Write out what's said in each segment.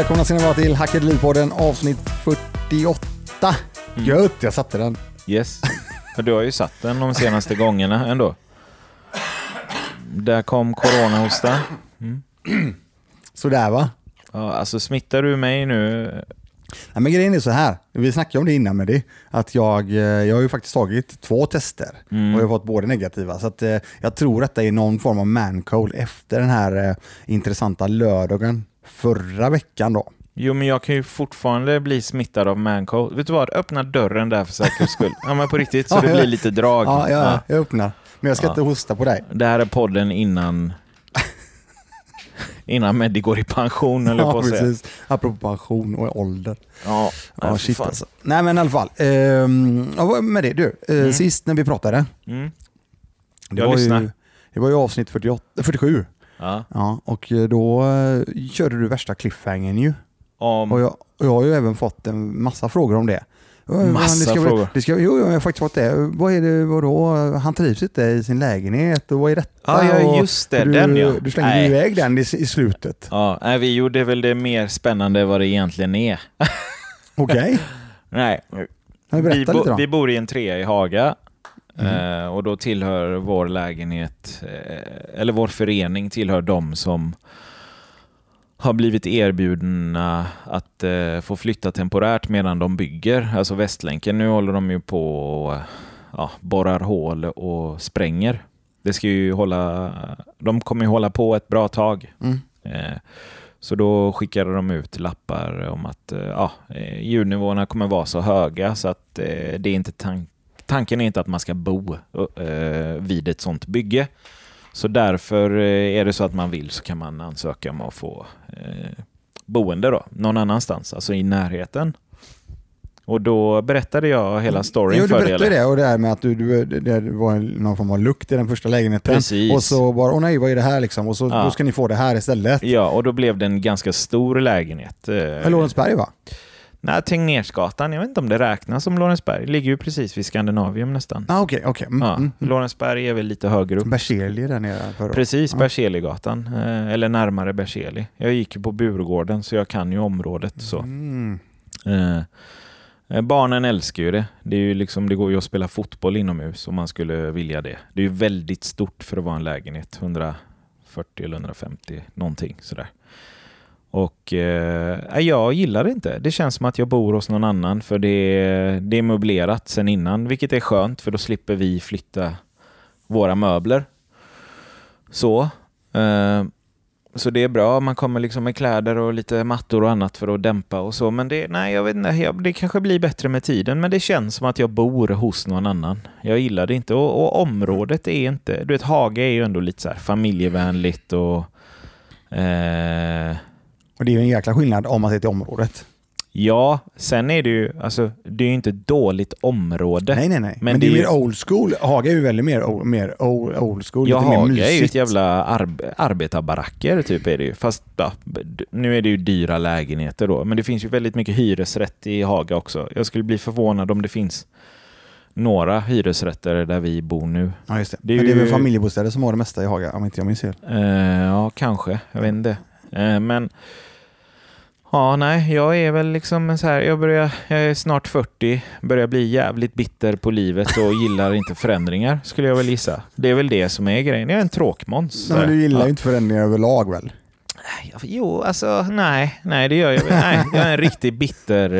Välkomna ska ni vara till Hackade Liv-podden avsnitt 48. Gött, jag satte den. Yes. Du har ju satt den de senaste gångerna ändå. Där kom corona hos dig. Sådär va? Ja, alltså smittar du mig nu? Nej, men grejen är så här, vi snackade om det innan med det, att jag, eh, jag har ju faktiskt tagit två tester Mm. och jag har fått båda negativa. Så att, eh, jag tror att det är någon form av mancold efter den här eh, intressanta lördagen förra veckan då. Jo, men jag kan ju fortfarande bli smittad av mancold. Vet du vad? Öppna dörren där för säkerhets skull. Ja, men på riktigt, så det blir lite drag. Ja, ja, Ja. jag öppnar. Men jag ska Ja. inte hosta på dig. Det här är podden innan... innan Meddi går i pension, eller Ja, på att säga. precis. Apropå pension och ålder. Ja, Ja, shit fan. alltså. Nej men i alla fall. Ehm, med det du, eh, Mm. sist när vi pratade. Mm. Det var. Ju, det var ju avsnitt 48, 47. Ja. Ja, och eh, då eh, körde du värsta cliffhangern ju. Om, Och jag, jag har ju även fått en massa frågor om det. Massa det ska frågor? Det ska, jo, jag har faktiskt fått det. Vad är det, vadå? Han trivs inte i sin lägenhet och vad är detta? Ja, ja, just det, du, den, ja. Du slängde Nej. iväg den i, i slutet. Ja, nej, vi gjorde väl det mer spännande vad det egentligen är. Okej, Nej, men vi, bo, vi bor i en trea i Haga. Mm. Eh, och då tillhör vår lägenhet, eh, eller vår förening tillhör de som har blivit erbjudna att eh, få flytta temporärt medan de bygger, alltså Västlänken. Nu håller de ju på och ja, borrar hål och spränger. Det ska ju hålla, de kommer ju hålla på ett bra tag. Mm. Eh, Så då skickade de ut lappar om att eh, ja, eh, ljudnivåerna kommer vara så höga så att det är inte tank tanken är inte att man ska bo eh, vid ett sånt bygge. Så därför eh, är det så att man vill så kan man ansöka om att få eh, boende då, någon annanstans, alltså i närheten. Och då berättade jag hela storyn Jo, du för dig. berättade eller? det och det här med att du, du, det var någon form av lukt i den första lägenheten. Precis. Och så bara, åh nej, vad är det här liksom? Och så Ja. då ska ni få det här istället. Ja, och då blev det en ganska stor lägenhet. Äh, Lorensberg va? Nej, Tegnérsgatan, jag vet inte om det räknas som Lorensberg. Ligger ju precis vid Skandinavium nästan. Ah, Okej, okej. Mm, Ja, mm, mm. Lorensberg är väl lite högre upp. Berzelii där nere. Precis. Berzeligatan. Eh, eller närmare Berzelii. Jag gick ju på Burgården så jag kan ju området. Så. Mm. Eh, eh, barnen älskar ju det. Det, är ju liksom, det går ju att spela fotboll inomhus om man skulle vilja det. Det är ju väldigt stort för att vara en lägenhet. 140 eller 150 någonting sådär. Och eh, jag gillar det inte. Det känns som att jag bor hos någon annan för det, det är möblerat sen innan, vilket är skönt för då slipper vi flytta våra möbler. Så. Eh, så det är bra, man kommer liksom med kläder och lite mattor och annat för att dämpa och så. Men det, nej, jag vet inte, jag, det kanske blir bättre med tiden. Men det känns som att jag bor hos någon annan. Jag gillar det inte. Och, och området är inte, du vet Haga är ju ändå lite så här familjevänligt och eh, och det är ju en jäkla skillnad om man ser till området. Ja, sen är det ju, alltså det är ju inte ett dåligt område. Nej, nej, nej. Men, Men det är det är mer ju- old school. Haga är ju väldigt mer, old, mer old, school. Ja, lite mer Haga är ju ett jävla arb- arbetarbaracker typ är det ju. Fast ja, nu är det ju dyra lägenheter då. Men det finns ju väldigt mycket hyresrätt i Haga också. Jag skulle bli förvånad om det finns några hyresrätter där vi bor nu. Ja, just det. Det är Men det är väl ju- familjebostäder som har det mesta i Haga, om inte jag minns fel. Eh, ja, kanske. Jag vet inte. Eh, men ja, nej, jag är väl liksom så här, jag, börjar, jag är snart 40, börjar bli jävligt bitter på livet och gillar inte förändringar, skulle jag väl gissa. Det är väl det som är grejen. Jag är en tråkmåns. Men du gillar Ja. ju inte förändringar överlag väl? Ja, Jo, alltså nej, nej det gör jag. Nej, jag är en riktig bitter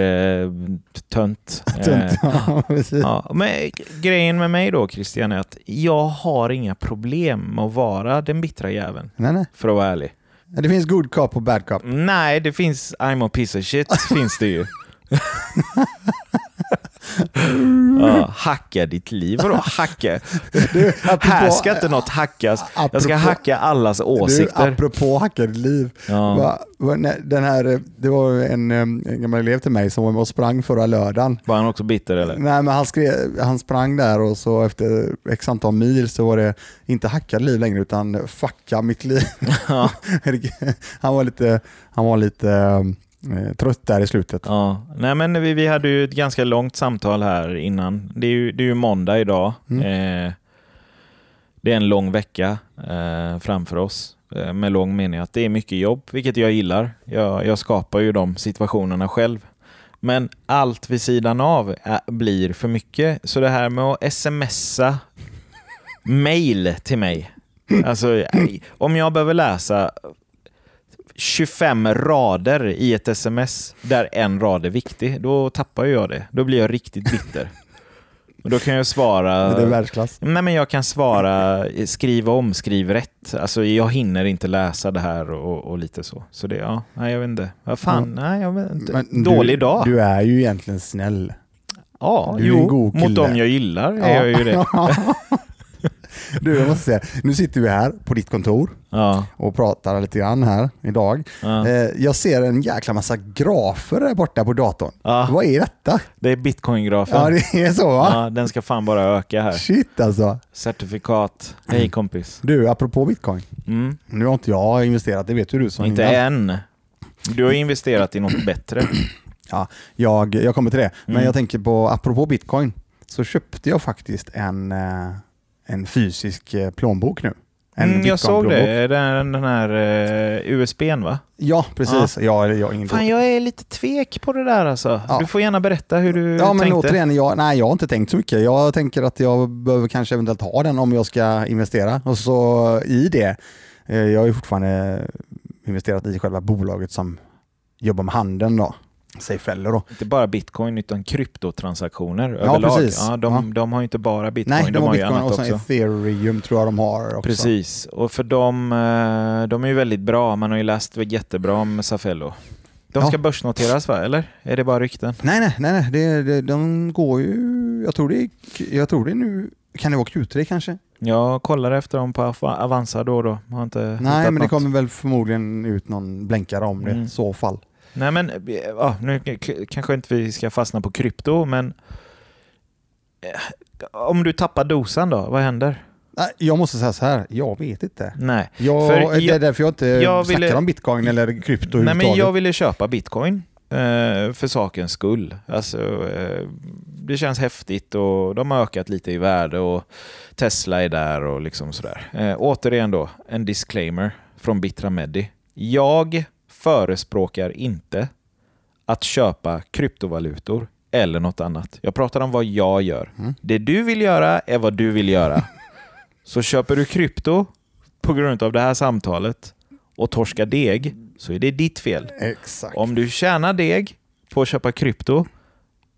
eh, tönt. Eh, Tunt. Ja. Ja, men grejen med mig då Christian är att jag har inga problem med att vara den bittra jäveln, Nej, nej. för att vara ärlig. Det finns good cop och bad cop. Nej, det finns I'm a piece of shit, finns det ju. ja, hacka ditt liv. Vadå hacka? Du, Här ska inte något hackas. Jag ska apropå- hacka allas Du, åsikter. apropå hackade liv. Ja. Va, va, den här, det var en, eh, en gammal elev till mig som var med och sprang förra lördagen. Var han också bitter eller? Nej, men han, skrev, han sprang där och så efter x antal mil så var det inte hackade liv längre utan fucka mitt liv. Ja. han var lite, han var lite eh, trött där i slutet. Ja, nej men vi, vi hade ju ett ganska långt samtal här innan. Det är ju, det är ju måndag idag. Mm. Eh, det är en lång vecka eh, framför oss. Eh, Med lång mening att det är mycket jobb, vilket jag gillar. Jag, jag skapar ju de situationerna själv. Men allt vid sidan av är, blir för mycket. Så det här med att smsa mail till mig. Alltså, om jag behöver läsa 25 rader i ett sms där en rad är viktig, då tappar jag det. Då blir jag riktigt bitter. Och då kan jag svara... Det är världsklass. Nej, men jag kan svara skriv om, skriv rätt. Alltså, jag hinner inte läsa det här och, och lite så. Så det, ja, nej, jag vet inte. Vad fan, nej, jag vet inte. Men Dålig du, dag. Du är ju egentligen snäll. ja, du jo, mot dem jag gillar är jag ju det. du, jag måste säga, nu sitter vi här på ditt kontor Ja, och pratar lite grann här idag. ja. Eh, jag ser en jäkla massa grafer där borta på datorn. Ja. Vad är detta? Det är bitcoin-grafen. Ja, det är så va? Den ska fan bara öka här. Shit alltså. Certifikat. Hej kompis. Du, apropå bitcoin. Mm. Nu har inte jag investerat, det vet ju du som Inte än. Du har investerat i något bättre. Ja, jag, jag kommer till det. Men Mm. jag tänker på, apropå bitcoin, så köpte jag faktiskt en, eh, en fysisk eh, plånbok nu. En Mm, jag såg det. Den, den här uh, USBn va? Ja, precis. Ja. Jag, jag, ingen Fan, jag är lite tvek på det där alltså. Ja. Du får gärna berätta hur du Ja, men tänkte. återigen, jag, nej, jag har inte tänkt så mycket. Jag tänker att jag behöver kanske eventuellt ha den om jag ska investera. Och så i det, eh, jag har ju fortfarande investerat i själva bolaget som jobbar med handeln då. Safefeller då. Inte bara bitcoin utan kryptotransaktioner Ja, överlag. precis. Ja, de, Ja. de har ju inte bara bitcoin, Nej, de, de har har ju bitcoin annat och sen också. ethereum tror jag de har också. Precis, och för dem, eh, de är ju väldigt bra. Man har ju läst jättebra om Safello. De Ja. ska börsnoteras va, eller? Är det bara rykten? Nej, nej, nej, nej. Det, det, de går ju, jag tror det jag tror det nu, kan det vara Q3 kanske? Jag kollar efter dem på Av- Avanza då och då. Har inte Nej, men det något. kommer väl förmodligen ut någon blänkare om det Mm. i så fall. Nej men, eh, ja, nu kanske inte vi ska fastna på krypto, men eh, om du tappar dosan då, vad händer? Jag måste säga så här, jag vet inte. Nej, Jag, För det är jag- därför jag inte jag snackar ville- om bitcoin eller krypto Nej men jag ville köpa bitcoin eh, för sakens skull. Alltså, det känns häftigt och de har ökat lite i värde och Tesla är där och liksom sådär. Återigen då, en disclaimer från Bittra Medi. Jag förespråkar inte att köpa kryptovalutor eller något annat. Jag pratar om vad jag gör. Mm. Det du vill göra är vad du vill göra. Så köper du krypto på grund av det här samtalet och torskar deg så är det ditt fel. Exakt. Om du tjänar deg på att köpa krypto,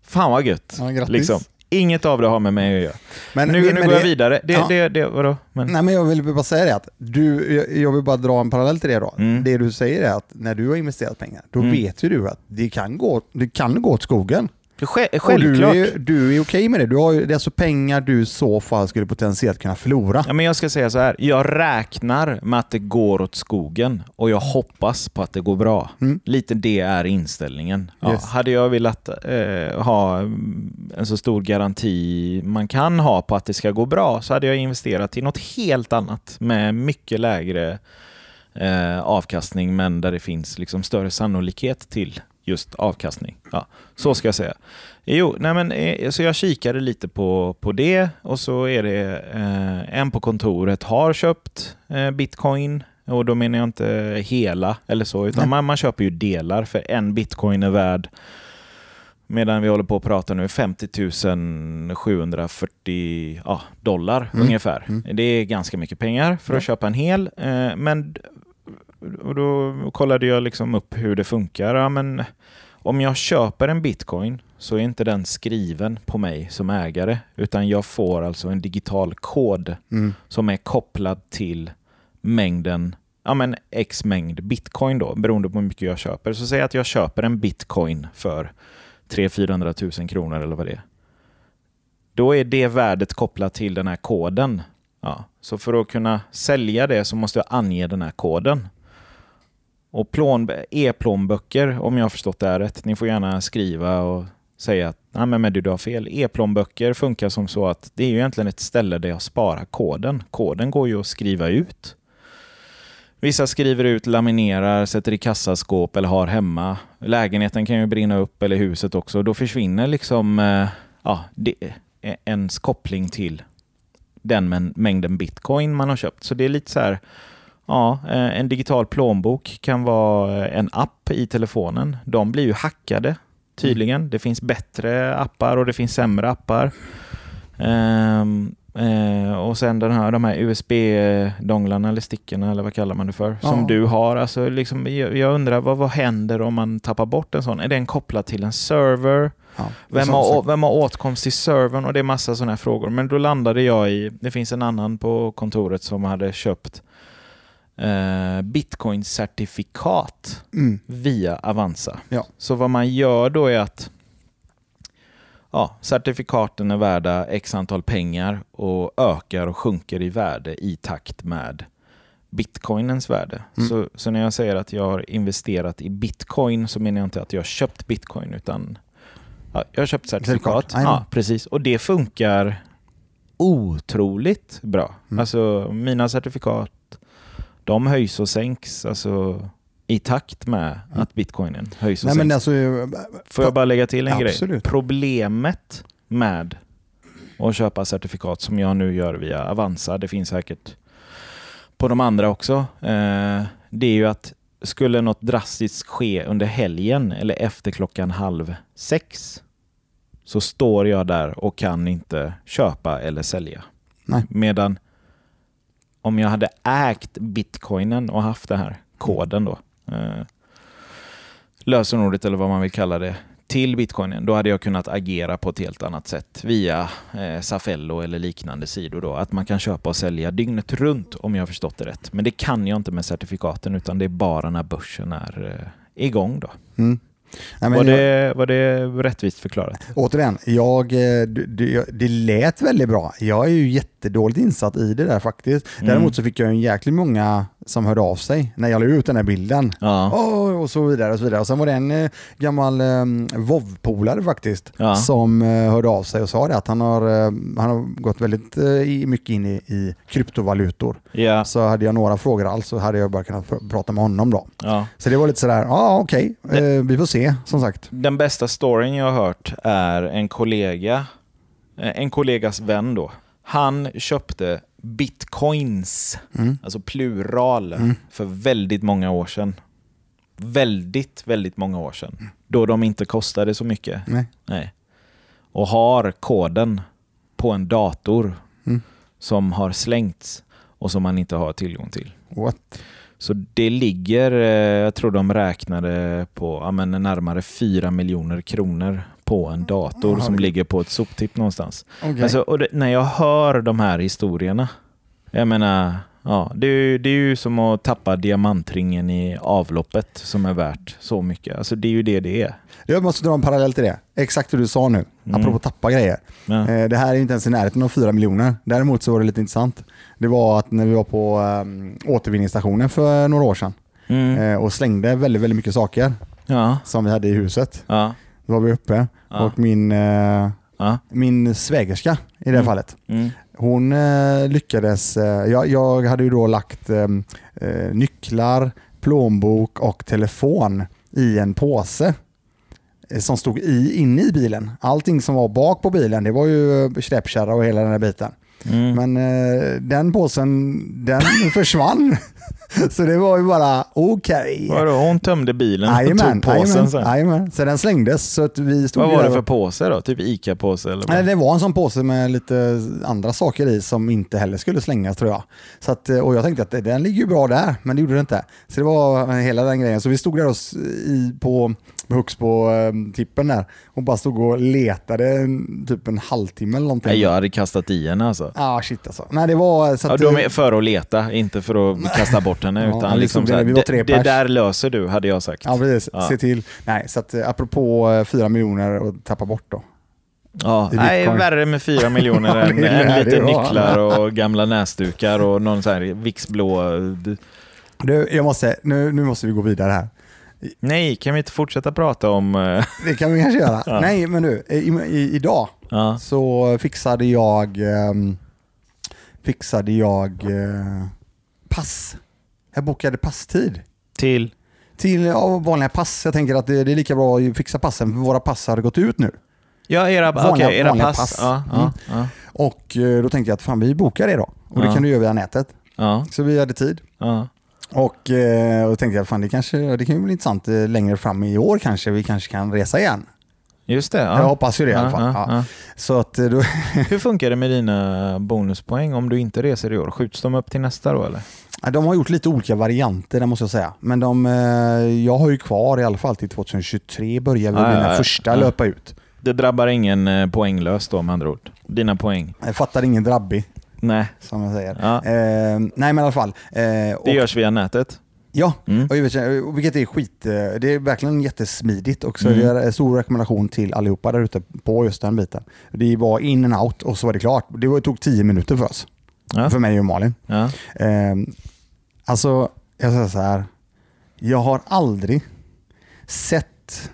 fan vad gött. Ja, grattis. Liksom. Inget av det har med mig att göra. Men, nu men nu går det- jag vidare. Det, ja. det, det, vadå? Men, Nej, men jag vill bara säga det att du, jag- vill bara dra en parallell till det då. Mm. Det du säger är att när du har investerat pengar, då Mm. vet ju du att det kan gå, det kan gå åt skogen. Sj- Och självklart. du är, du är okej med det. Du har ju, det är alltså pengar du i så fall skulle potentiellt kunna förlora. Ja, men jag ska säga så här. Jag räknar med att det går åt skogen och jag hoppas på att det går bra. Mm. Lite det är inställningen. Ja, Yes. Hade jag velat eh, ha mm, en så stor garanti man kan ha på att det ska gå bra så hade jag investerat i något helt annat med mycket lägre eh, avkastning men där det finns liksom större sannolikhet till just avkastning. Ja, så ska jag säga. Jo, nej men, eh, så jag kikade lite på, på det och så är det eh, en på kontoret har köpt eh, bitcoin och då menar jag inte hela eller så, utan man, man köper ju delar för en bitcoin är värd medan vi håller på att prata nu 50 740 ja, dollar Mm. ungefär. Mm. Det är ganska mycket pengar för att Ja. köpa en hel. Eh, men och då kollade jag liksom upp hur det funkar. Ja, men om jag köper en bitcoin så är inte den skriven på mig som ägare, utan jag får alltså en digital kod Mm. som är kopplad till mängden, ja men x mängd bitcoin då, beroende på hur mycket jag köper. Så säg att jag köper en bitcoin för 300 000 000 kronor eller vad det är. Då är det värdet kopplat till den här koden. Ja, så för att kunna sälja det så måste jag ange den här koden. Och plån, e-plånböcker, om jag har förstått det här rätt, ni får gärna skriva och säga att Nej, men men du har fel. E-plånböcker funkar som så att det är ju egentligen ett ställe där jag sparar koden. Koden går ju att skriva ut. Vissa skriver ut, laminerar, sätter i kassaskåp eller har hemma. Lägenheten kan ju brinna upp, eller huset också. Då försvinner liksom eh, ja, det, eh, ens koppling till den mängden bitcoin man har köpt. Så det är lite så här, Ja, eh, en digital plånbok kan vara eh, en app i telefonen. De blir ju hackade tydligen. Det finns bättre appar och det finns sämre appar. Ehm, eh, och sen den här, de här USB-donglarna eller stickorna eller vad kallar man det för? Ja. Som du har. Alltså, liksom, jag, jag undrar vad, vad händer om man tappar bort en sån? Är den kopplad till en server? Ja, Vem har, vem har åtkomst till servern? Och det är massa sådana här frågor. Men då landade jag i, det finns en annan på kontoret som hade köpt eh, bitcoin-certifikat Mm. via Avanza. Ja. Så vad man gör då är att ja, certifikaten är värda x antal pengar och ökar och sjunker i värde i takt med bitcoinens värde. Mm. Så, så när jag säger att jag har investerat i bitcoin så menar jag inte att jag har köpt bitcoin utan ja, jag har köpt certifikat. Ja, precis. Och det funkar otroligt bra. Mm. Alltså mina certifikat de höjs och sänks alltså, i takt med Mm. att bitcoinen höjs och Nej, sänks. men alltså, Får jag bara lägga till en Absolut. grej? Problemet med att köpa certifikat som jag nu gör via Avanza, det finns säkert på de andra också, eh, det är ju att skulle något drastiskt ske under helgen eller efter klockan halv sex så står jag där och kan inte köpa eller sälja. Nej. Medan om jag hade ägt bitcoinen och haft den här koden då, eh, lösenordet eller vad man vill kalla det, till bitcoinen, då hade jag kunnat agera på ett helt annat sätt via eh, Safello eller liknande sidor. Då. Att man kan köpa och sälja dygnet runt om jag har förstått det rätt. Men det kan jag inte med certifikaten utan det är bara när börsen är eh, igång. Då. mm. Nej, Var, jag, det, var det rättvist förklarat? återigen, jag, eh, det, det, lät väldigt bra. Jag är ju jättedåligt insatt i det där faktiskt. Mm. Däremot så fick jag en jäkligt många som hörde av sig när jag la ut den här bilden. Ja. Åh, och så vidare och så vidare. Och sen var det en eh, gammal eh, vov-polare faktiskt Ja. som eh, hörde av sig och sa det att han har, eh, han har gått väldigt eh, mycket in i, i kryptovalutor. Ja. Så hade jag några frågor alls så hade jag bara kunnat pr- prata med honom då. ja. Så det var lite sådär, ja okej, eh, vi får se som sagt. Den bästa storyn jag har hört är en kollega, en kollegas vän då. Han köpte bitcoins, Mm. alltså plural, Mm. för väldigt många år sedan. Väldigt, väldigt många år sedan. Då de inte kostade så mycket. Nej. Nej. Och har koden på en dator Mm. som har slängts och som man inte har tillgång till. What? Så det ligger, eh, jag tror de räknade på ja, men närmare 4 miljoner kronor på en dator som ligger på ett soptipp någonstans. Okay. Alltså, det, när jag hör de här historierna, jag menar, ja, det, är ju, det är ju som att tappa diamantringen i avloppet som är värt så mycket. Alltså det är ju det det är. jag måste dra en parallell till det. Exakt det du sa nu, Mm. apropå tappa grejer. Ja. Eh, Det här är inte ens i närheten av 4 miljoner. Däremot så var det lite intressant. Det var att när vi var på um, återvinningsstationen för några år sedan Mm. eh, och slängde väldigt, väldigt mycket saker Ja, som vi hade i huset. ja, Då var vi uppe och min, ja. min svägerska i det här Mm. fallet, Mm hon eh, lyckades, eh, jag, jag hade ju då lagt eh, eh, nycklar, plånbok och telefon i en påse eh, som stod i, inne i bilen. Allting som var bak på bilen, det var ju eh, släpkärra och hela den här biten. Mm. Men eh, den påsen, den försvann. Så det var ju bara okej. Vadå, hon tömde bilen och Jajamän, tog påsen jajamän, sen? jajamän. Så den slängdes. Så att vi stod Vad var det för påse då? Typ ICA-påse eller? Nej, det var en sån påse med lite andra saker i som inte heller skulle slängas tror jag. Så att, eh, och jag tänkte att den ligger ju bra där, men det gjorde det inte. Så det var hela den grejen. Så vi stod där och i, på hux på eh, tippen där och bara stod och letade en, typ en halvtimme eller någonting. Nej, jag hade kastat i henne alltså. Ah, shit alltså. Nej, det var så Ja, att, de eh, är för att leta, inte för att kasta bort henne. Ja, utan liksom liksom det- här, det, det där löser du, hade jag sagt. Ja, precis. Ja. Se till. Nej, så att eh, apropå eh, fyra miljoner att tappa bort då. Ja, nej, värre med fyra miljoner Ja, än, det än lite nycklar och gamla näsdukar och någon sån här Vixblå... Du, jag måste, nu, nu måste vi gå vidare här. Nej, kan vi inte fortsätta prata om... eh, Det kan vi kanske göra. Ja. Nej, men du, i, i, idag Ja, så fixade jag ehm, fixade jag eh, pass. Jag bokade passtid till... till ja, vanliga pass. Jag tänker att det, det är lika bra att fixa passen för våra pass hade gått ut nu. Ja, era, Vanliga- okej, era vanliga pass. pass. Ja, Mm. ja, Och eh, då tänkte jag att fan vi bokar det då. Och det kan du göra via nätet. ja, Så vi hade tid. Och, eh, och tänkte jag fan det, kanske, det kan ju bli intressant eh, längre fram i år kanske vi kanske kan resa igen. Just det. Ja. Jag hoppas ju det i alla fall. Ja, Ja. Så att eh, då. Hur funkar det med dina bonuspoäng om du inte reser i år? Skjuts de upp till nästa då eller? De har gjort lite olika varianter, det måste jag säga. Men de, jag har ju kvar i alla fall till 2023 börjar väl mina ja, första löpa ut. Det drabbar ingen poänglös då med andra ord? Dina poäng? Jag fattar ingen drabbig, Nej. som jag säger. Ja. Eh, nej men i alla fall. Eh, och, Det görs via nätet? Ja, Mm. och vilket är skit. eh, Det är verkligen jättesmidigt och så Mm. det är en stor rekommendation till allihopa där ute på just den biten. Det var in and out och så var det klart. Det var- tog tio minuter för oss. Ja. För mig och Malin. Ja. Eh, alltså, jag säger så här. Jag har aldrig sett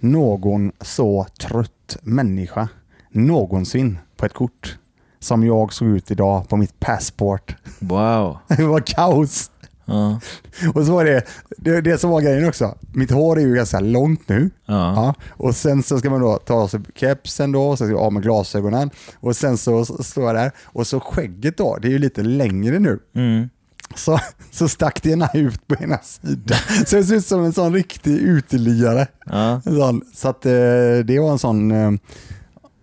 någon så trött människa någonsin på ett kort som jag såg ut idag på mitt passport. Wow. Det var kaos. Ja. Och så var det, det, det som var grejen också. Mitt hår är ju ganska långt nu. Ja. Ja. Och sen så ska man då ta av sig kepsen då, och så ska jag av med glasögonen. Och sen så så står jag där. Och så skägget då, det är ju lite längre nu. Mm. Så, så stack det ena ut på ena sidan. Så det ser ut som en sån riktig uteliggare. Sån. Så att eh, det var en sån eh,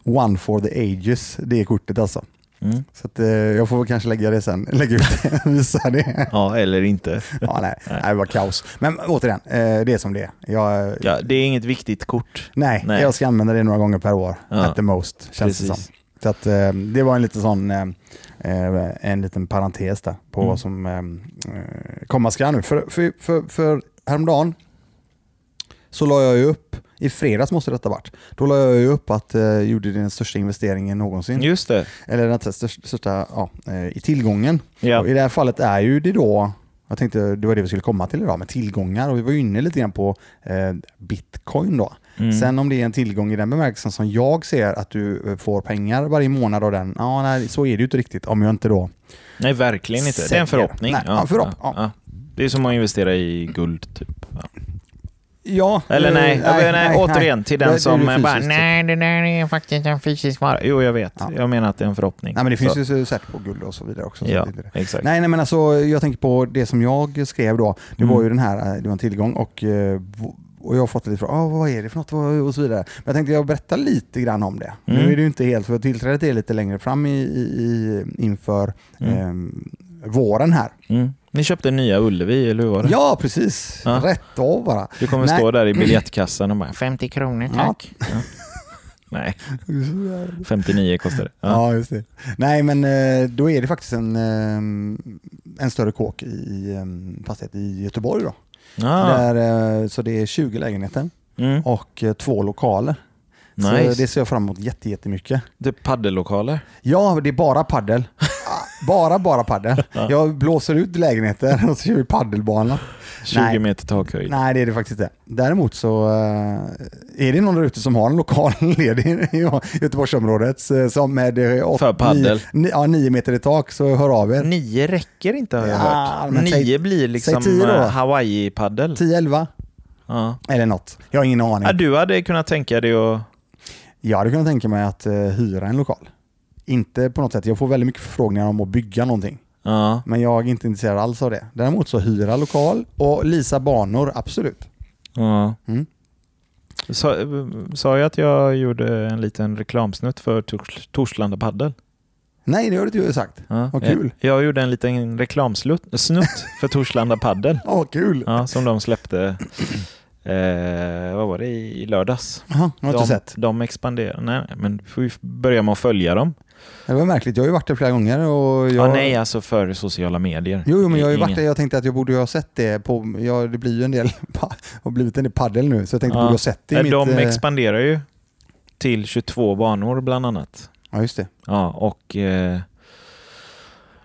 one for the ages, det kortet alltså. Mm. Så att, eh, jag får väl kanske lägga det sen, lägga ut det, visa det. ja, eller inte. Ja, nej, Nej. nej, det var kaos. Men återigen, eh, det är som det är. Jag, Ja, det är inget viktigt kort. nej, nej. jag ska använda det några gånger per år, Ja. at the most, känns det som. Precis. Så att, eh, det var en liten sån, eh, eh, en liten parentes där på Mm. vad som eh, komma ska nu. För, för, för, för häromdagen så la jag upp, i fredags måste detta varit, då la jag ju upp att jag gjorde den största investeringen någonsin. Just det. Eller den största, största ja, eh, i tillgången. Ja. Och I det här fallet är ju det då, jag tänkte det var det vi skulle komma till idag, med tillgångar och vi var inne lite grann på eh, bitcoin då. Mm. Sen om det är en tillgång i den bemärkelsen som jag ser att du eh, får pengar varje månad av den, ja nej, så är det ju inte riktigt om jag inte då Nej, verkligen inte. Det är en Säljer. förhoppning. Nej, ja, förhopp- ja. Det är som att investera i guld, typ. Ja. Eller eh, nej, nej, nej, återigen till den som ju eh, bara fysiskt. nej, det där är faktiskt en fysisk vara. Jo, jag vet. Ja. Jag menar att det är en förhoppning. Nej men det finns Så- ju så sätt på guld och så vidare också. så Ja, det. exakt. Nej, nej men alltså jag tänker på det som jag skrev då. Det Mm. var ju den här, eh, det var en tillgång och, eh, och jag har fått lite frågor, ah, vad är det för något och så vidare. Men jag tänkte jag berätta lite grann om det. Mm. Nu är det ju inte helt, för tillträdet är lite längre fram i, i, inför Mm. ehm, våren här. Ni köpte nya Ullevi, eller hur var det? Ja, precis. Ja. Rätt av bara. Du kommer Nej. stå där i biljettkassan och bara 50 kronor Ja. tack. Ja. Nej, 59 kostar det. Ja. Ja, just det. Nej, men eh, då är det faktiskt en, ehm, en större kåk i en fastighet i Göteborg. Då. Ah. Där, eh, så det är 20 lägenheter Mm. och eh, två lokaler. Så Nice. det ser jag fram emot jätte- jättemycket. Det är paddellokaler. Ja, det är bara paddel. Bara, bara paddel. Jag blåser ut lägenheter och så kör vi paddelbana. 20 Nej. meter takhöjd. Nej, det är det faktiskt inte. Däremot så eh, är det någon där ute som har en lokal ledig i Göteborgsområdet eh, som med eh, åt- För paddel. Nio, ja, nio meter i tak, så hör av er. Nio räcker inte har jag Ja, hört. men Nio säg- blir liksom Hawaii-paddel. 10-11 Ja. eller något. Jag har ingen aning. Ja, du hade kunnat tänka dig att... Jag hade kunnat tänka mig att hyra en lokal. Inte på något sätt. Jag får väldigt mycket förfrågningar om att bygga någonting. Ja. Men jag är inte intresserad alls av det. Däremot så hyra lokal och lisa banor, absolut. ja. Mm. Sa, sa jag att jag gjorde en liten reklamsnutt för Tors- Torslanda Paddel? Nej, det har du inte sagt. Ja. Vad kul. Jag, jag gjorde en liten reklamsnutt snutt för Torslanda Paddel. Åh, kul! Ja, som de släppte, eh, vad var det, i lördags. Har de, inte sett. De expanderar. Nej, men vi får ju börja med att följa dem. Det var märkligt. Jag har ju varit där flera gånger och jag... Ja, nej, alltså för sociala medier. Jo, jo, men jag har ju varit där. Jag tänkte att jag borde ha sett det på... Ja, det blir ju en del... har blivit en del paddel nu, så jag tänkte Ja. borde ha sett det i Nej, mitt... De eh, expanderar ju till 22 banor bland annat. Ja, just det. Ja, och eh,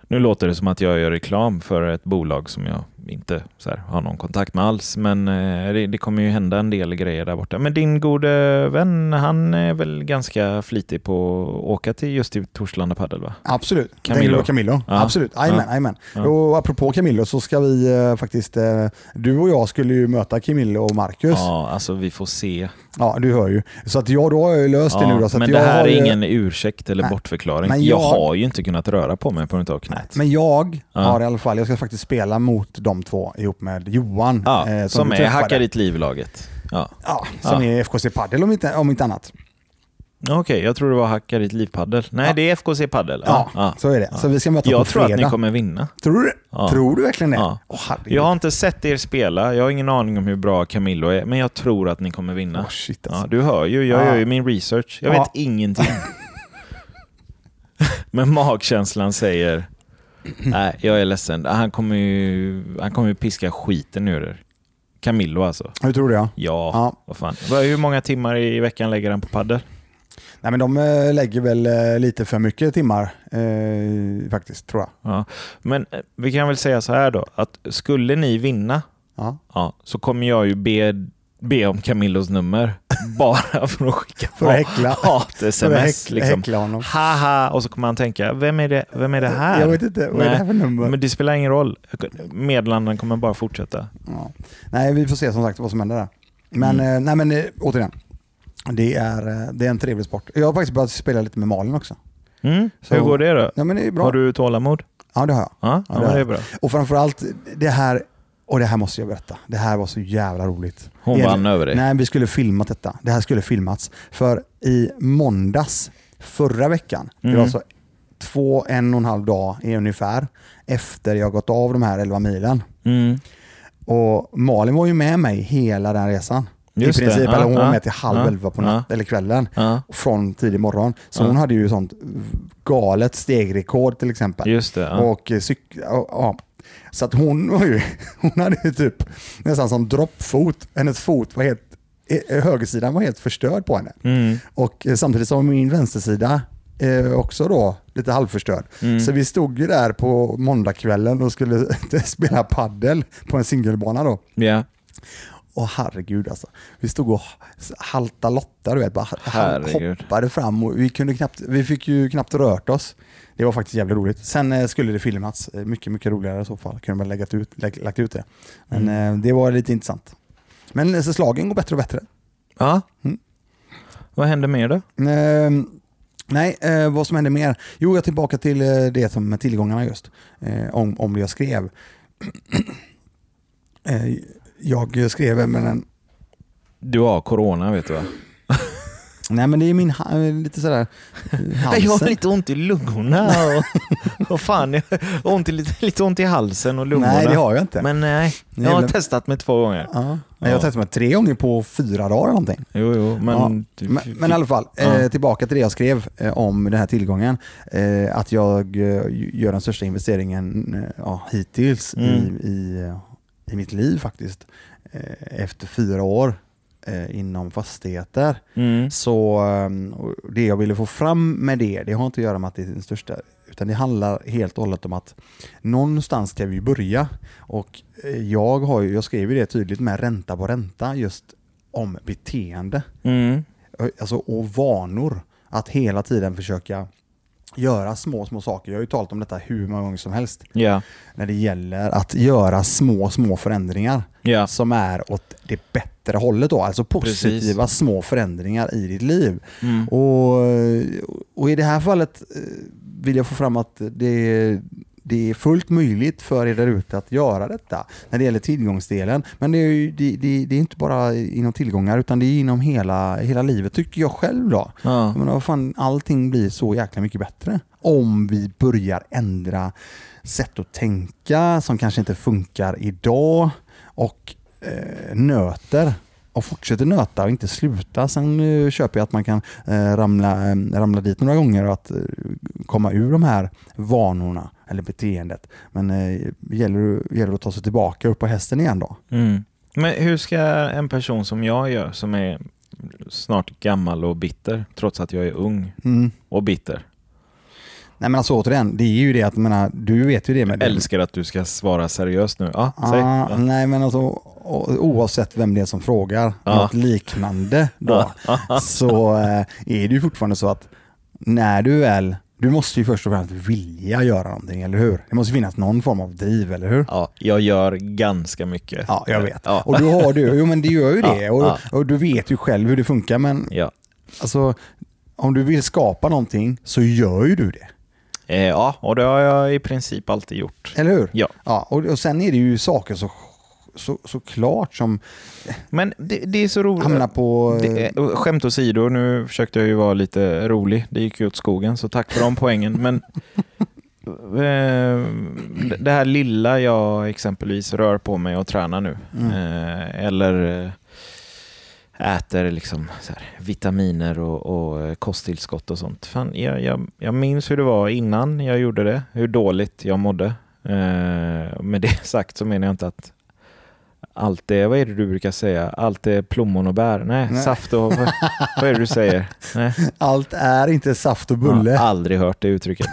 nu låter det som att jag gör reklam för ett bolag som jag inte så här, har någon kontakt med alls. Men eh, det, det kommer ju hända en del grejer där borta. Men din gode vän, han är väl ganska flitig på att åka till just till Torslanda Padel va? Absolut. Camillo. Camillo? Ja. Absolut. Jajamän, Ja. jajamän. Ja. Och apropå Camillo så ska vi eh, faktiskt, eh, du och jag skulle ju möta Camillo och Marcus. Ja. Ja, alltså vi får se. du hör ju. Så att jag, då har jag löst det Ja, nu då. Så men det här har är ingen ursäkt eller Nej. bortförklaring. Men jag... jag- har ju inte kunnat röra på mig på grund av knät. Men jag Ja. har i alla fall, jag ska faktiskt spela mot de två ihop med Johan. Ja, eh, som du är. Hacka ditt liv-laget. Ja. Ja, som är FKC Padel om inte, om inte annat. Okej, jag tror det var Hacka ditt liv-paddel. Nej, det är FKC Paddel. Ja, så är det. Så vi ska möta på Jag tror fredag. att ni kommer vinna. Tror du. Tror du verkligen det? Herregud. Jag har inte sett er spela, jag har ingen aning om hur bra Camillo är, men jag tror att ni kommer vinna. Åh, shit alltså. Du hör ju, jag Ja. gör ju min research. Jag Ja. vet ingenting. men magkänslan säger, nej, jag är ledsen. Han kommer ju, han kommer ju piska skiten ur er. Camillo alltså. Hur tror du? Ja. Ja, Ja. vad fan. Hur många timmar i veckan lägger han på paddel? Nej, men de eh, lägger väl eh, lite för mycket timmar eh, faktiskt, tror jag. Ja. Men eh, vi kan väl säga så här då, att skulle ni vinna, Ja. ja, så kommer jag ju be, be om Camillos nummer. Bara för att skicka att hat-sms. Liksom. Haha, och så kommer han tänka, vem är det, vem är det här? Jag vet inte, vad är det här för nummer? Men det spelar ingen roll. Meddelanden kommer bara fortsätta. Ja. Nej, vi får se som sagt vad som händer där. Men, Mm. eh, nej, men eh, återigen, det är, eh, det är en trevlig sport. Jag har faktiskt börjat spela lite med Malin också. Mm. Så- Hur går det då? Ja, men det är bra. Har du tålamod? Ja, det har jag. Ja, Ja, det har det är bra. Och framförallt det här, och det här måste jag berätta. Det här var så jävla roligt. Hon Det- vann över dig. Nej, vi skulle filmat detta. Det här skulle filmats. För i måndags förra veckan, det Mm. var alltså två, en och en halv dag i ungefär, efter jag gått av de här 11 milen. Mm. Och Malin var ju med mig hela den resan. Just I det. princip, Ja, eller hon var ja, med till halv ja, elva på ja. natt, eller kvällen. Ja, Från tidig morgon. Så Ja. hon hade ju sånt galet stegrekord till exempel. just det. Ja. Och eh, cyk- ja, ja. Så att hon var ju, hon hade ju typ nästan som droppfot. Hennes fot var helt, eh, högersidan var helt förstörd på henne. Mm. Och eh, samtidigt som min vänstersida eh, också då lite halvförstörd. Mm. Så vi stod ju där på måndagskvällen och skulle spela paddel på en singelbana då. Ja. Och herregud alltså. Vi stod och halta lotta, du vet, bara Herregud. hoppade fram och vi, kunde knappt, vi fick ju knappt rört oss. Det var faktiskt jävligt roligt. Sen eh, skulle det filmats, Eh, mycket, mycket roligare i så fall. Kunde man lägga ut, lägg, lagt ut det. Men Mm. eh, det var lite intressant. Men så slagen går bättre och bättre. ja. Mm. Vad händer mer då? Eh, nej, eh, vad som hände mer? Jo, jag är tillbaka till eh, det som med tillgångarna just. Eh, om, om det jag skrev. jag skrev med en Du har corona vet du va? Nej men det är min ha- lite sådär eh, halsen. Jag har lite ont i lungorna och vad fan, jag har ont i, lite, lite ont i halsen och lungorna. Nej det har jag inte. Men nej, jag har testat mig två gånger. ja. Nej, Jag har testat mig tre gånger på fyra dagar eller någonting. Jo, jo, men... Ja, du Men, men i alla fall, Ja. eh, tillbaka till det jag skrev eh, om den här tillgången. Eh, att jag eh, gör den största investeringen eh, ja, hittills Mm. i, i, eh, i mitt liv faktiskt. Eh, efter fyra år eh, inom fastigheter. Mm. Så eh, och det jag ville få fram med det, det har inte att göra med att det är den största, utan det handlar helt och hållet om att någonstans ska vi börja. Och eh, jag, har jag skrev ju det tydligt med ränta på ränta, just om beteende Mm. alltså, och vanor. Att hela tiden försöka göra små, små saker. Jag har ju talat om detta hur många gånger som helst. Ja, När det gäller att göra små, små förändringar ja. som är åt det bättre hållet då. Alltså positiva små förändringar i ditt liv. Mm. Och, och i det här fallet eh, vill jag få fram att det, det är fullt möjligt för er där ute att göra detta när det gäller tillgångsdelen. Men det är, ju, det, det, det är inte bara inom tillgångar utan det är inom hela, hela livet tycker jag själv då. Ja. Menar, vad fan, allting blir så jäkla mycket bättre om vi börjar ändra sätt att tänka som kanske inte funkar idag och eh, nöter och fortsätter nöta och inte sluta. Sen eh, köper jag att man kan eh, ramla, eh, ramla dit några gånger och att eh, komma ur de här vanorna eller beteendet. Men eh, gäller, gäller att ta sig tillbaka upp på hästen igen då. Mm. Men hur ska en person som jag gör, som är snart gammal och bitter, trots att jag är ung Mm. och bitter. Nej men alltså återigen, det är ju det att, menar, du vet ju det med Jag älskar att du ska svara seriöst nu. Ja, Ah, säg. Nej men alltså oavsett vem det är som frågar Ja. något liknande då, så eh, är det ju fortfarande så att när du väl, du måste ju först och främst vilja göra någonting, eller hur? Det måste finnas någon form av driv, eller hur? Ja, jag gör ganska mycket. Ja, jag vet. Ja. Och du har du, jo men det gör ju det. Ja, och, ja. och du vet ju själv hur det funkar, men Ja. alltså om du vill skapa någonting så gör ju du det. Eh, ja, och det har jag i princip alltid gjort. Eller hur? Ja. ja och, och sen är det ju saker så, så, så klart som Men det, det är så roligt. hamnar på... Det, är- och skämt åsido, nu försökte jag ju vara lite rolig. Det gick ju åt skogen, så tack för de poängen. Men eh, det här lilla jag exempelvis rör på mig och tränar nu, Mm. eh, eller eh, äter liksom så här, vitaminer och, och eh, kosttillskott och sånt. Fan, jag, jag, jag minns hur det var innan jag gjorde det, hur dåligt jag mådde. Eh, med det sagt så menar jag inte att allt är, vad är det du brukar säga? Allt är plommon och bär? Nej, Nej. saft och... Vad, vad är det du säger? Nej. Allt är inte saft och bulle. Jag har aldrig hört det uttrycket.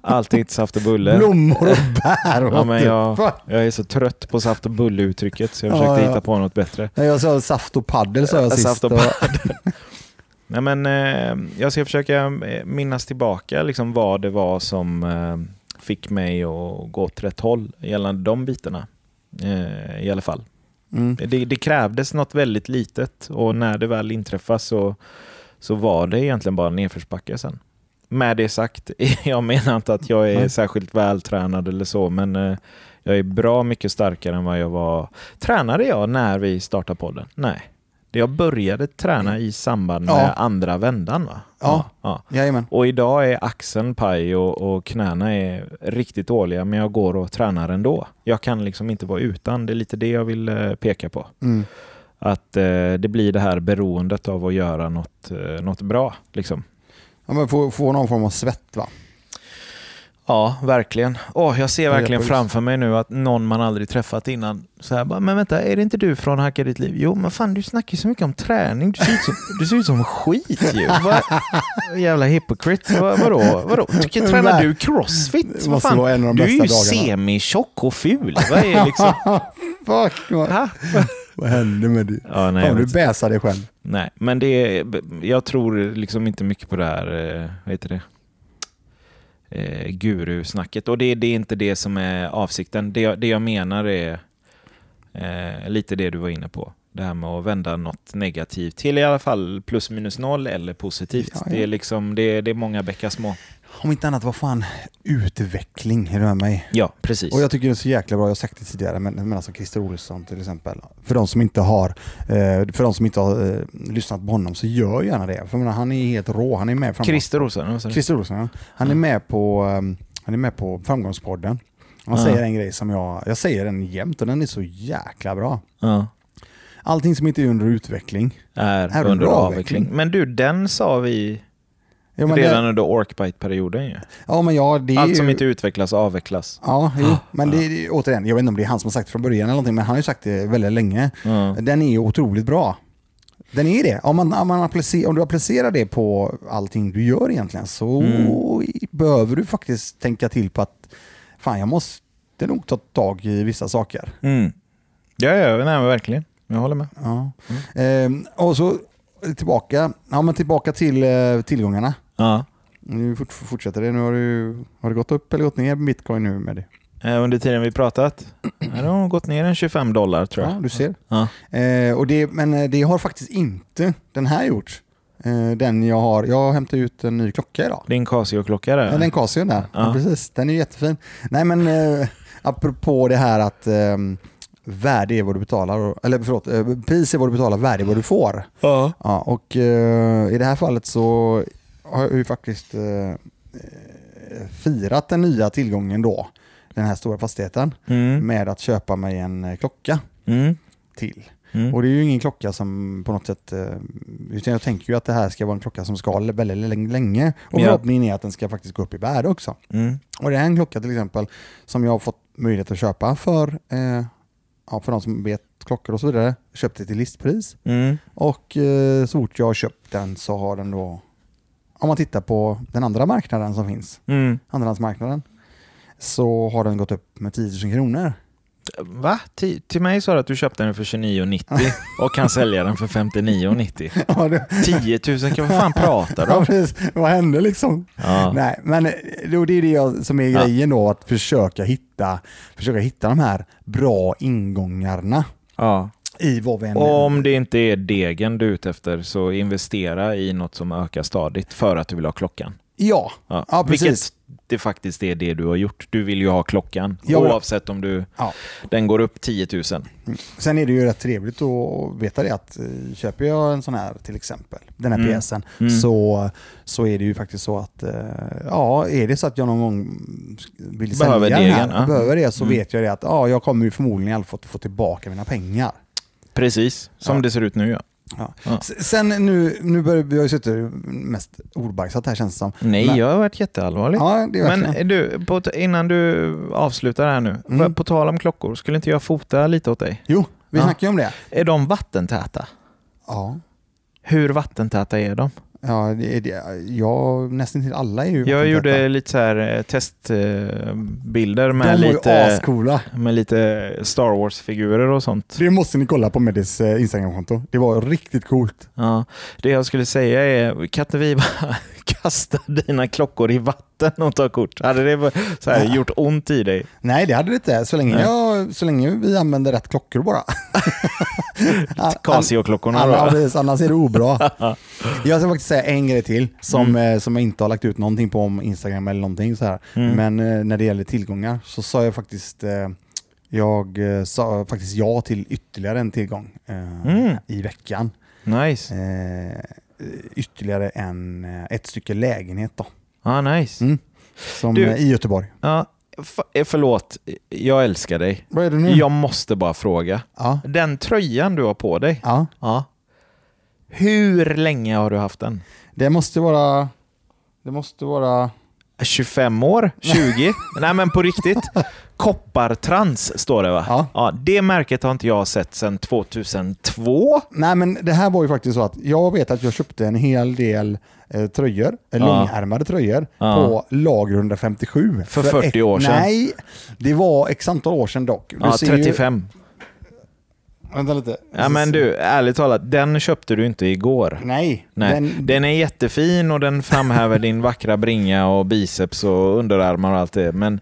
Allt är inte saft och bulle. Blommor och bär. Ja, men the jag, jag är så trött på saft och bulle-uttrycket så jag Ja, försökte ja. hitta på något bättre. Nej, Jag sa saft och paddel sa jag sist. Saft och och- Nej, men, eh, jag ska försöka eh, minnas tillbaka liksom, vad det var som eh, fick mig att gå åt rätt håll gällande de bitarna. Eh, I alla fall. Mm. Det, det krävdes något väldigt litet och när det väl inträffade så, så var det egentligen bara nedförsbacke sen. Med det sagt, jag menar inte att jag är Nej. särskilt vältränad eller så, men eh, jag är bra mycket starkare än vad jag var. Tränade jag när vi startade podden? Nej. Jag började träna i samband med Ja. andra vändan. Va? Ja. ja. Jajamän. Och idag är axeln paj och, och knäna är riktigt dåliga, men jag går och tränar ändå. Jag kan liksom inte vara utan. Det är lite det jag vill eh, peka på. Mm. Att eh, det blir det här beroendet av att göra något, eh, något bra. Liksom. Ja, men få, få någon form av svett va? Ja, verkligen. Åh, jag ser verkligen framför mig nu att någon man aldrig träffat innan så här, bara, men vänta, är det inte du från Hacka ditt liv? Jo, men fan du snackar ju så mycket om träning. Du ser ut som, du ser ut som skit ju. Va? Jävla hypocrite. Va, vadå? vadå? Tycker, tränar du crossfit? Måste fan? Du är ju semi-tjock och ful. Vad är liksom... Fuck, vad, Ha? vad hände med dig? Ja, nej, Fan, du bäsar dig själv. nej, men det är, jag tror liksom inte mycket på det här, eh, vad heter det? Eh, gurusnacket. Och det, det är inte det som är avsikten. Det, jag- det jag menar är eh, lite det du var inne på. Det här med att vända något negativt till i alla fall plus minus noll eller positivt. Ja, ja. Det, är liksom, det, det är många bäckar små. Om inte annat, vad fan, utveckling, är du med mig? Ja, precis. Och jag tycker det är så jäkla bra, jag har sagt det tidigare, men, men alltså Christer Olsson till exempel. För de som inte har, eh, för de som inte har eh, lyssnat på honom så gör gärna det. För menar, han är helt rå, han är med framåt. Christer Olsson? Christer Olsson, ja. han är med på, um, han är med på Framgångspodden. Han säger en grej som jag, jag säger den jämt och den är så jäkla bra. Ja. Allting som inte är under utveckling. Är, Är under under avveckling. avveckling. Men du, den sa vi Ja, men, redan det, under Orkbite-perioden ju. ja, men ja, det Allt ju, som inte utvecklas avvecklas. Ja, jo, men det är återigen, jag vet inte om det är han som har sagt det från början eller någonting, men han har ju sagt det väldigt länge. Ja. Den är ju otroligt bra. Den är det. Om, man, om, man applicerar, om du applicerar det på allting du gör egentligen så Mm. behöver du faktiskt tänka till på att fan, jag måste nog ta tag i vissa saker. Mm. Ja, ja, nej, verkligen. Jag håller med. Ja. Ehm, och så tillbaka, ja, men tillbaka till eh, tillgångarna. Ja. Nu fort, fortsätter det. Nu har, du, har det gått upp eller gått ner bitcoin nu med det? Eh, Under tiden vi pratat, det har gått ner en 25 dollar tror jag. Ja, du ser. Ja. Eh, och det, men eh, det har faktiskt inte den här gjort. Eh, den jag har, jag hämtade ut en ny klocka idag. Din Casio-klocka där. Ja, den Casion där. Ja. Ja. precis. Den är jättefin. Nej men eh, apropå det här att eh, värde är vad du betalar, eller förlåt, eh, pris är vad du betalar, värde är vad du får. Ja. Ja, och eh, i det här fallet så har ju faktiskt eh, eh, firat den nya tillgången då, den här stora fastigheten, Mm. med att köpa mig en eh, klocka Mm. till. Mm. Och det är ju ingen klocka som på något sätt, eh, utan jag tänker ju att det här ska vara en klocka som ska hålla väldigt länge- länge. Och Ja. förhoppningen är att den ska faktiskt gå upp i värde också. Mm. Och det är en klocka till exempel som jag har fått möjlighet att köpa för, eh, ja, för de som vet klockor och så vidare. Köpte till listpris. Mm. Och eh, så fort jag har köpt den så har den då om man tittar på den andra marknaden som finns, Mm. andrahandsmarknaden, så har den gått upp med 10 000 kronor. Va? Ti- till mig sa du att du köpte den för 29,90 och kan sälja den för 59,90. Ja, det, 10 000, kan vad fan pratar du ja. Vad hände liksom? Ja. Nej, men eh, då, det är det som är grejen då, att försöka hitta, försöka hitta de här bra ingångarna Ja. I vad vi än Och om det inte är degen du är ute efter, så investera i något som ökar stadigt för att du vill ha klockan. Ja, Ja. Ja, precis. Vilket det faktiskt är det du har gjort. Du vill ju ha klockan, ha- oavsett om du, Ja. den går upp 10 000. Sen är det ju rätt trevligt att veta det att eh, köper jag en sån här till exempel, den här Mm. pjäsen, Mm. så, så är det ju faktiskt så att eh, ja, är det så att jag någon gång vill Behöver sälja den här, degen, ja. behöver det, så Mm. vet jag det att ja, jag kommer ju förmodligen i alla fall få tillbaka mina pengar. Precis, som Ja. det ser ut nu ja. Ja. Ja. Sen nu, nu börjar vi har suttit mest ordbajsat här känns det som. Nej, Men- jag har varit jätteallvarlig. Ja, Men du, på, innan du avslutar här nu, Mm. på tal om klockor, skulle inte jag fota lite åt dig? Jo, vi Ja. snackar ju om det. Är de vattentäta? Ja. Hur vattentäta är de? Ja, det, det, ja, nästan till alla är ju Jag gjorde lite så här eh, testbilder De med, lite, med lite Star Wars-figurer och sånt. Det måste ni kolla på Medis eh, Instagramkonto. Det var riktigt coolt. Ja, det jag skulle säga är, kan inte vi bara kasta dina klockor i vatten och ta kort? Hade det så här, gjort ont i dig? Nej, det hade det inte. Så länge, jag, så länge vi använder rätt klockor bara. Casio-klockorna Annars, då? precis, annars är det obra. Jag ska faktiskt säga en grej till som, eh, som jag inte har lagt ut någonting på om Instagram eller någonting så här. Mm. Men eh, när det gäller tillgångar så sa jag faktiskt eh, jag sa faktiskt ja till ytterligare en tillgång eh, Mm. i veckan. Nice. Eh, ytterligare en, eh, ett stycke lägenhet då, Ja, nice. Mm. som, Du- eh, i Göteborg. Ja, eh, förlåt, jag älskar dig. Vad är det nu? Jag måste bara fråga. Ja. Den tröjan du har på dig, ja, ja. hur länge har du haft den? det måste vara... Det måste vara... 25 år? 20? Nej men på riktigt. Koppartrans står det va? Ja. det märket har inte jag sett sedan 2002. Nej men det här var ju faktiskt så att jag vet att jag köpte en hel del eh, tröjor, eh, Ja. långärmade tröjor, Ja. på lager 157. För 40 år sedan. Nej, det var x antal år sedan dock. Du Ja, ser 35. Ju, vänta lite. Ja men du, ärligt talat, den köpte du inte igår. Nej. Nej, den, Den, är jättefin och den framhäver din vackra bringa och biceps och underarmar och allt det. Men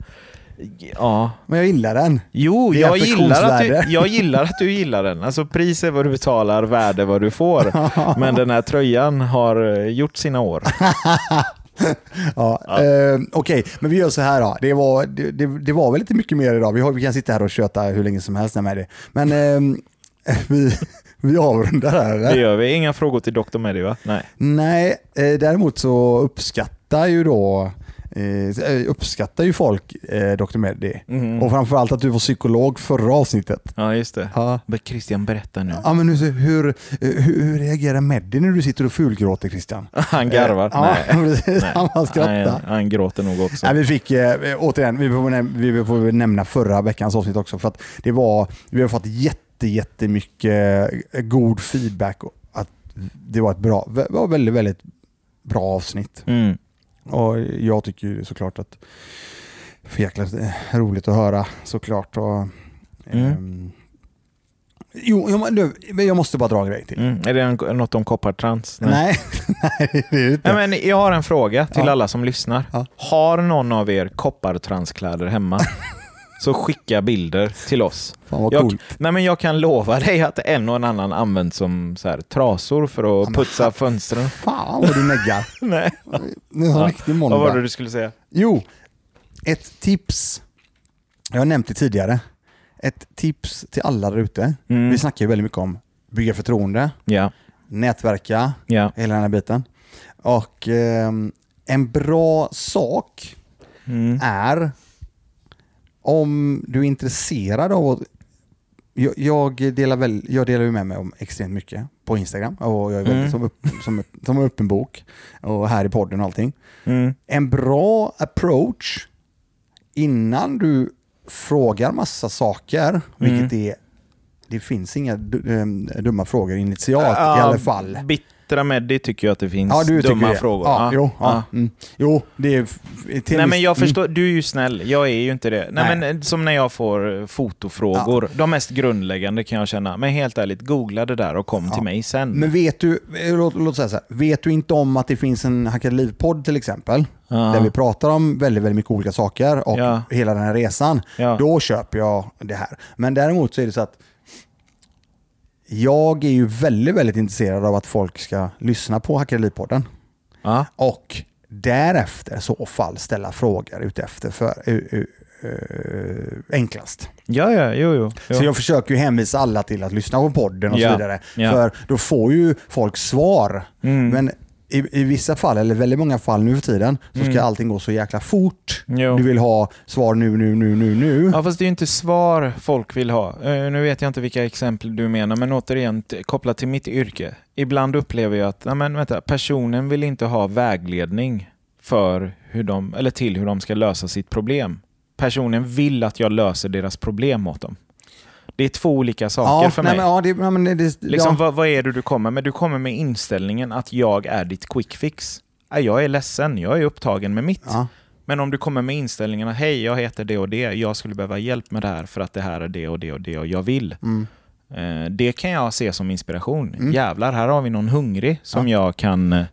ja, Men jag gillar den. jo, jag gillar, att du, jag gillar att du gillar den. Alltså pris är vad du betalar, värde vad du får. Men den här tröjan har eh, gjort sina år. Ja, eh, Okej, men vi gör så här då. Det var, det, det, det var väl lite mycket mer idag. Vi, har, vi kan sitta här och köta hur länge som helst med det. Men eh, vi, vi avrundar här eller? Det gör vi. Inga frågor till Dr. Medi va? Nej. Nej, eh, däremot så uppskattar ju då eh, uppskattar ju folk eh, Dr. Meddi. Mhm. Och framförallt att du var psykolog förra avsnittet. Ja, just det. Ja. Men Christian, berätta nu. Ja, men hur, hur, eh, hur, hur reagerar Meddi när du sitter och fulgråter Christian? Han garvar. Ja, Nej. precis. Han bara skrattar. Han, han gråter nog också. Nej, vi fick, eh, återigen, vi får, vi får nämna förra veckans avsnitt också för att det var, vi har fått jätte, jättemycket eh, god feedback att det var ett bra, var väldigt, väldigt bra avsnitt. Mm. Och jag tycker såklart att för jäkla eh, roligt att höra såklart. Och, Mm. ehm, jo, jag, jag måste bara dra en grej till. Mm. Är det en, något om koppartrans? Nej, nej det är det inte. Nej, men jag har en fråga till Ja. alla som lyssnar. Ja. Har någon av er koppartranskläder hemma? Så skicka bilder till oss. Fan vad Jag, coolt. nej, men jag kan lova dig att en och en annan använt som så här, trasor för att men putsa fönstren. Fan vad du neggar. Nej. Det är en Ja. riktig Vad var det du skulle säga? Jo, ett tips. Jag har nämnt det tidigare. Ett tips till alla där ute. Mm. Vi snackar ju väldigt mycket om bygga förtroende, Ja. nätverka, ja. hela den här biten. Och ehm, en bra sak Mm. är om du är intresserad av att jag, jag, delar väl, jag delar ju med mig om extremt mycket på Instagram och jag är väldigt Mm. som, upp, som, som en öppen bok och här i podden och allting. Mm. En bra approach innan du frågar massa saker, vilket är det finns inga ehm, dumma frågor initialt i alla fall. Bitter Petra Meddi tycker ju att det finns Ja, du dumma det. frågor. Ja, jo, ja. Mm. jo, det är... till Nej men jag mm. förstår, du är ju snäll. Jag är ju inte det. Nej, Nej. Men, eh, som när jag får eh, fotofrågor. De mest grundläggande kan jag känna. Men helt ärligt, googla det där och kom till mig sen. Men vet du, eh, låt, låt säga så här, vet du inte om att det finns en Hackade Liv-podd till exempel, Ja. där vi pratar om väldigt, väldigt mycket olika saker och Ja. hela den här resan, Ja. då köper jag det här. Men däremot så är det så att jag är ju väldigt, väldigt intresserad av att folk ska lyssna på Hackade Liv-podden Ja. och därefter så fall ställa frågor utefter för uh, uh, uh, enklast. ja, ja, jo, jo. jo. Så jag försöker ju hänvisa alla till att lyssna på podden och Ja, så vidare. ja. För då får ju folk svar. Mm. Men i, i vissa fall, eller väldigt många fall nu för tiden, så ska allting gå så jäkla fort. Mm. Jo. Du vill ha svar nu, nu, nu, nu, nu. Ja, fast det är ju inte svar folk vill ha. Eh, nu vet jag inte vilka exempel du menar, men återigen kopplat till mitt yrke. Ibland upplever jag att nej, men, vänta, personen vill inte ha vägledning för hur de, eller till hur de ska lösa sitt problem. Personen vill att jag löser deras problem åt dem. Det är två olika saker ja, för nej, mig. Men, ja, det, ja, men det, det, Liksom, ja. vad, vad är det du kommer med? Du kommer med inställningen att jag är ditt quick fix. Jag är ledsen, jag är upptagen med mitt. Ja. Men om du kommer med inställningen att hej, jag heter det och det, jag skulle behöva hjälp med det här för att det här är det och det och det och jag vill. Mm. Eh, det kan jag se som inspiration. Jävlar, här har vi någon hungrig som jag kan eh,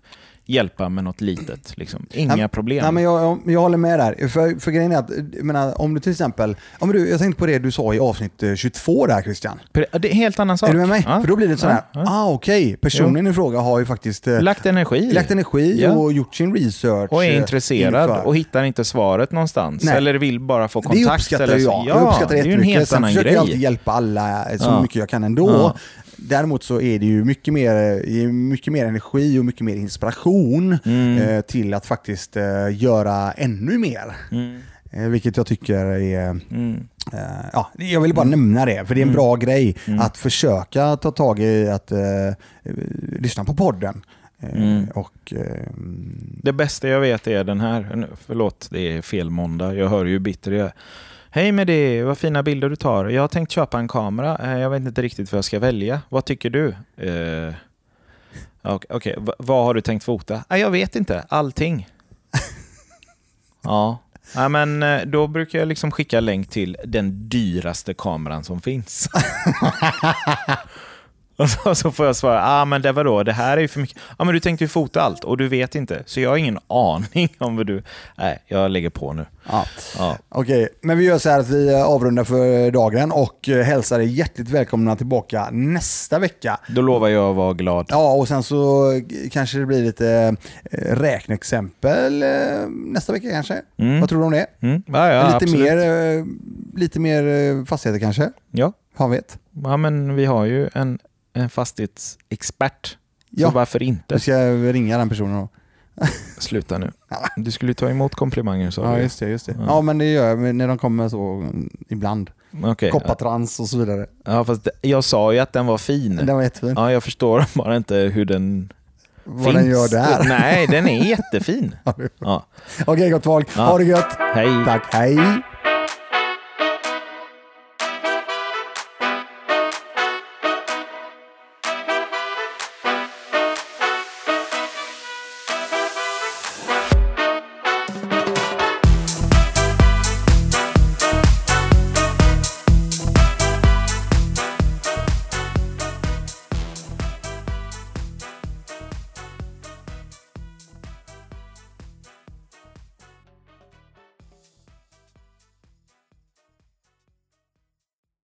hjälpa med något litet. Liksom. Inga Nej, problem. Nej, men jag, jag, jag håller med där. För, för grejen är att, jag menar, om du till exempel, ja, men du, jag tänkte på det du sa i avsnitt eh, 22 där Christian. Det är en helt annan sak. Är du med mig? Ja. För då blir det sån här, Ja, ja. ah okej, personen i fråga har ju faktiskt eh, Lagt energi. lagt energi Ja. och gjort sin research. och är eh, intresserad inför. och hittar inte svaret någonstans. Nej. Eller vill bara få Det kontakt. uppskattar eller jag. så. jag uppskattar det det är ju en jättemycket. helt Sen annan försöker grej. jag alltid hjälpa alla så Ja. mycket jag kan ändå. Däremot så är det ju mycket mer, mycket mer energi och mycket mer inspiration Mm. eh, till att faktiskt eh, göra ännu mer. Mm. Eh, vilket jag tycker är... Mm. Ja, jag vill bara nämna det, för det är en bra grej Mm. att försöka ta tag i att eh, lyssna på podden. Mm. Och, eh, Det bästa jag vet är den här. Nu, Förlåt, det är fel måndag. Jag hör ju bitter jag. Hej med det, vad fina bilder du tar. Jag har tänkt köpa en kamera. Eh, Jag vet inte riktigt vad jag ska välja. Vad tycker du? Eh, ok- Okej, Va- vad har du tänkt fota? Ah, jag vet inte, allting. ja. ja, men eh, då brukar jag liksom skicka länk till den dyraste kameran som finns. Och så, så får jag svara, ah, men det var då, det här är ju för mycket. Ja, men du tänkte ju fota allt och du vet inte. Så jag har ingen aning om vad du... Nej, jag lägger på nu. ja. Ja. Okej, men vi gör så här att vi eh, avrundar för dagen och eh, hälsar er hjärtligt välkomna tillbaka nästa vecka. Då lovar jag att vara glad. Ja, och sen så eh, kanske det blir lite räkneexempel nästa vecka kanske. Mm. Vad tror du om det? Mm. Ja, ja, lite, absolut. mer, lite mer fastigheter kanske? Ja. Han vet. ja, men vi har ju en, en fastighetsexpert. Så Ja. varför inte? Jag ska ringa den personen då. Sluta nu. Du skulle ta emot komplimanger sa Ja, du. just det. Just det. Ja. Ja. men det gör jag när de kommer så ibland. Okej. Koppartrans och så vidare. Ja, fast jag sa ju att den var fin. Den var jättefin. Ja, jag förstår bara inte hur den Vad finns. den gör där. Nej, den är jättefin. Ja. Okej gott folk, ha det gött. Hej. Tack, hej.